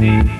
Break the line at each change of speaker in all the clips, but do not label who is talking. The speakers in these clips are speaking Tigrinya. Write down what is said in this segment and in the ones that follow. ن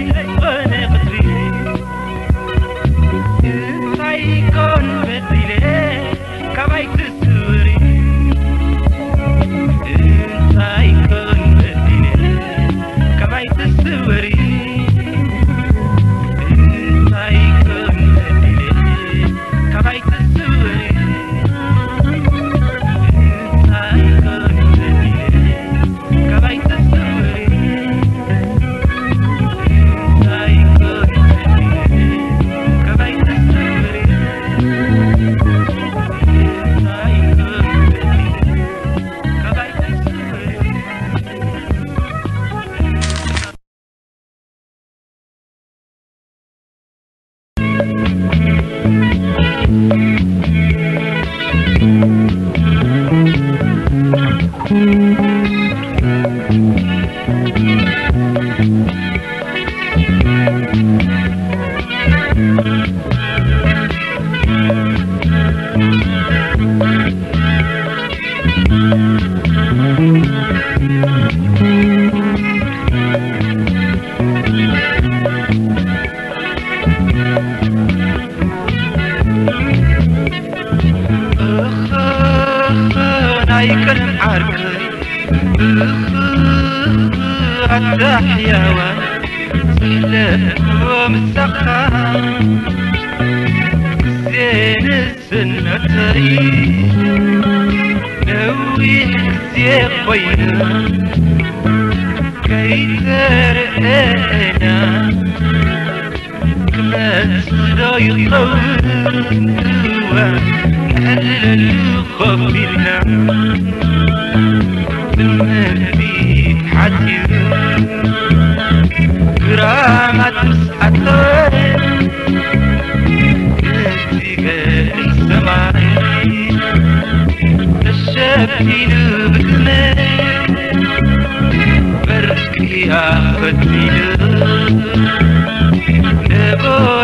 ل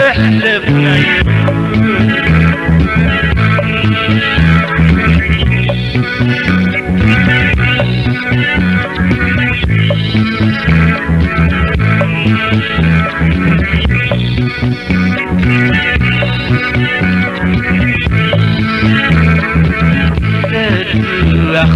حلب لح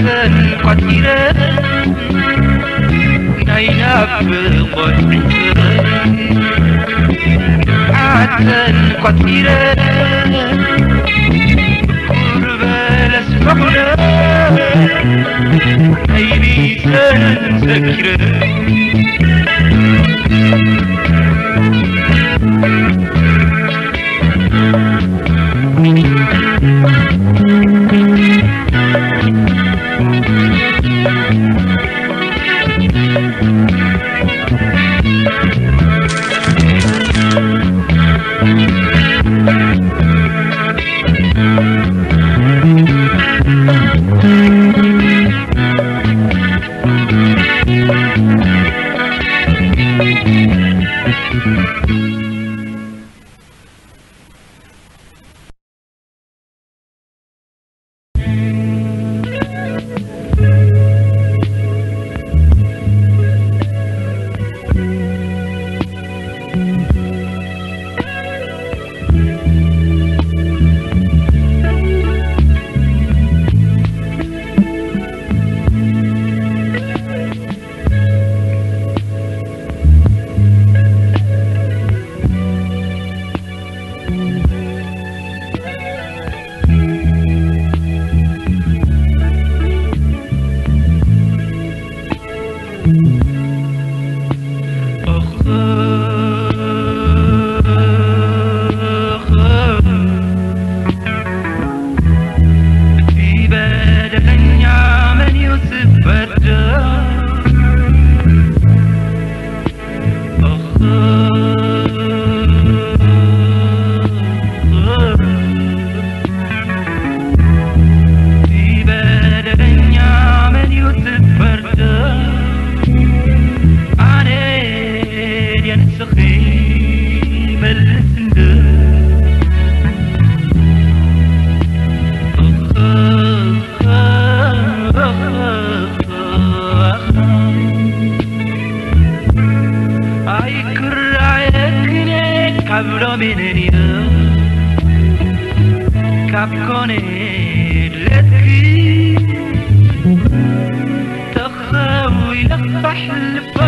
ة قتر بلسحن ن كر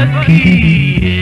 كي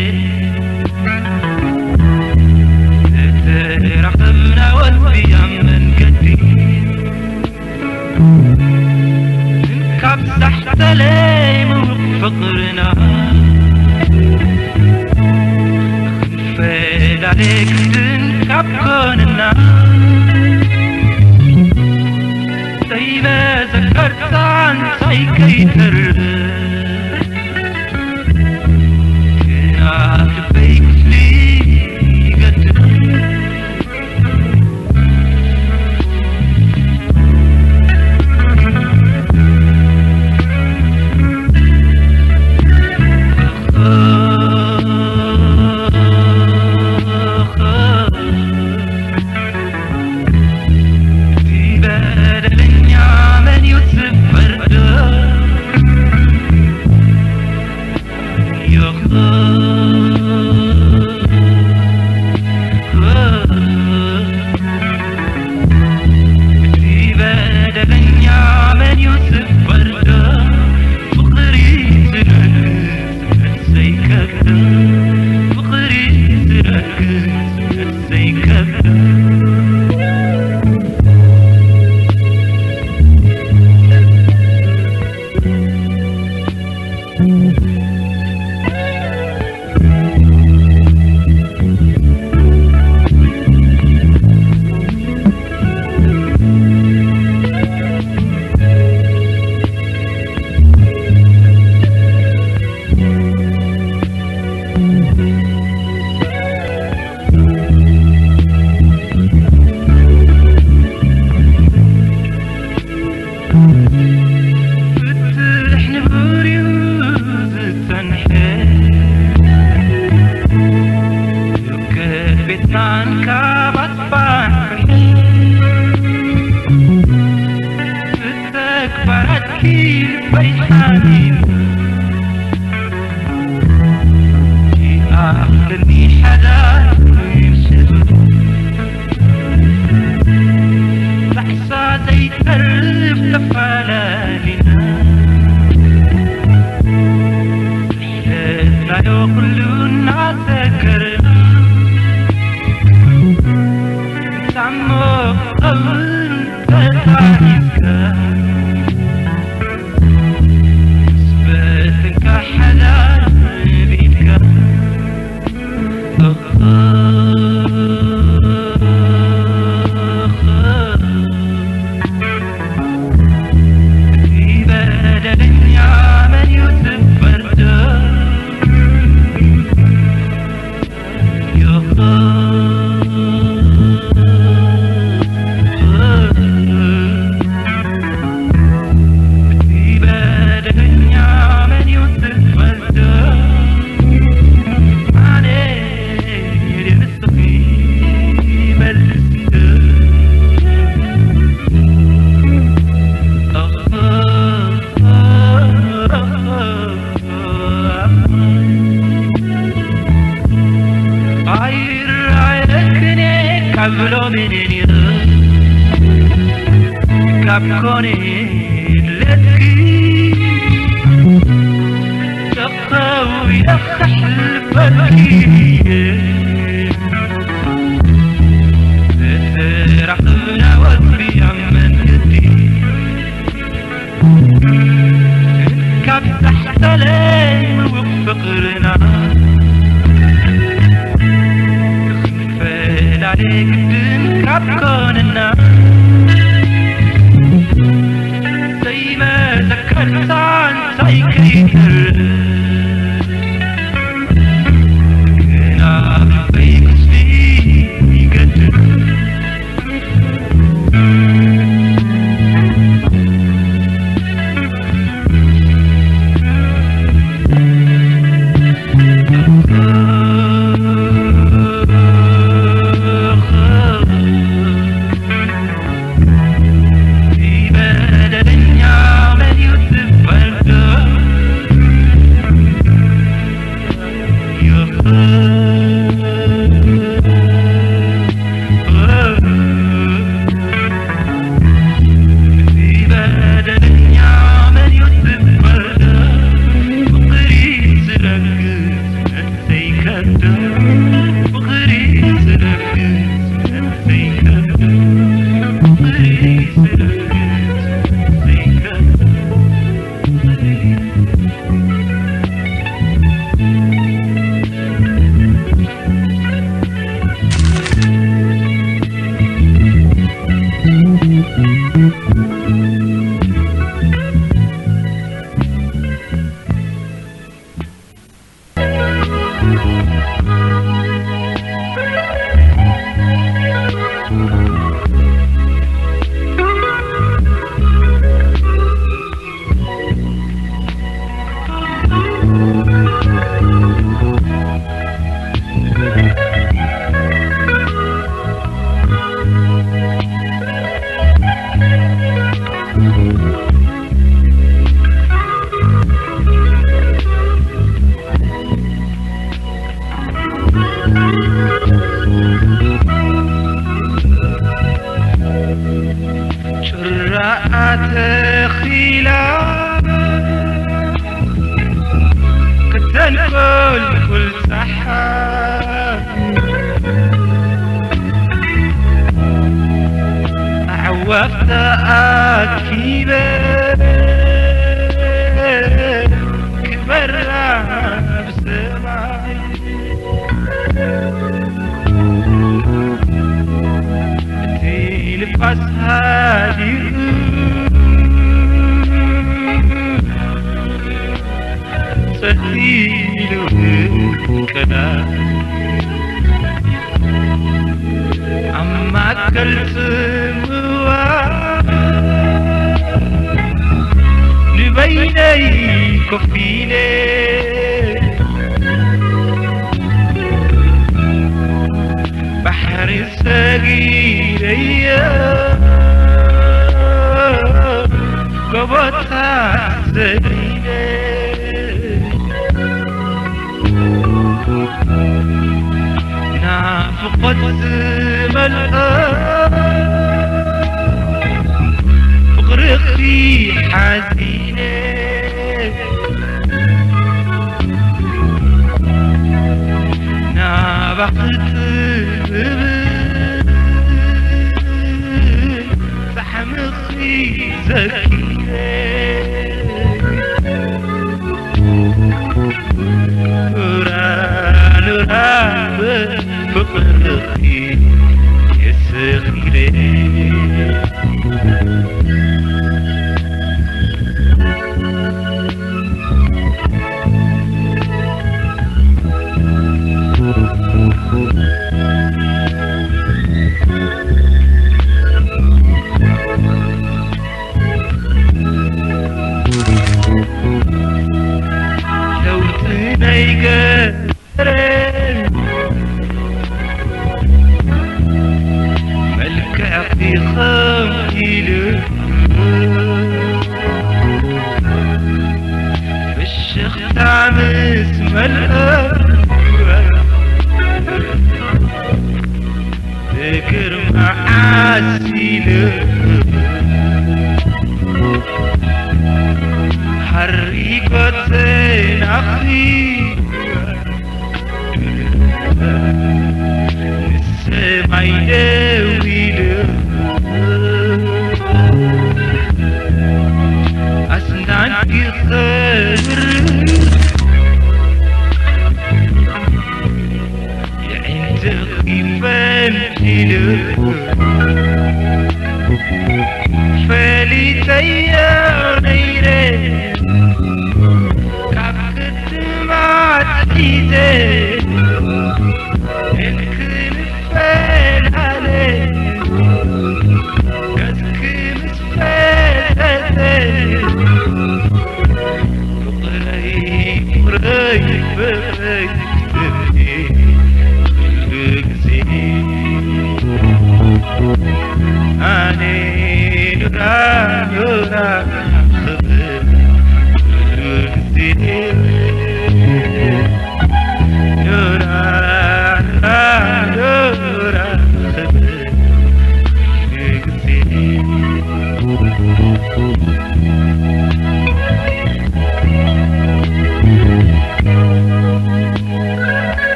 كفبي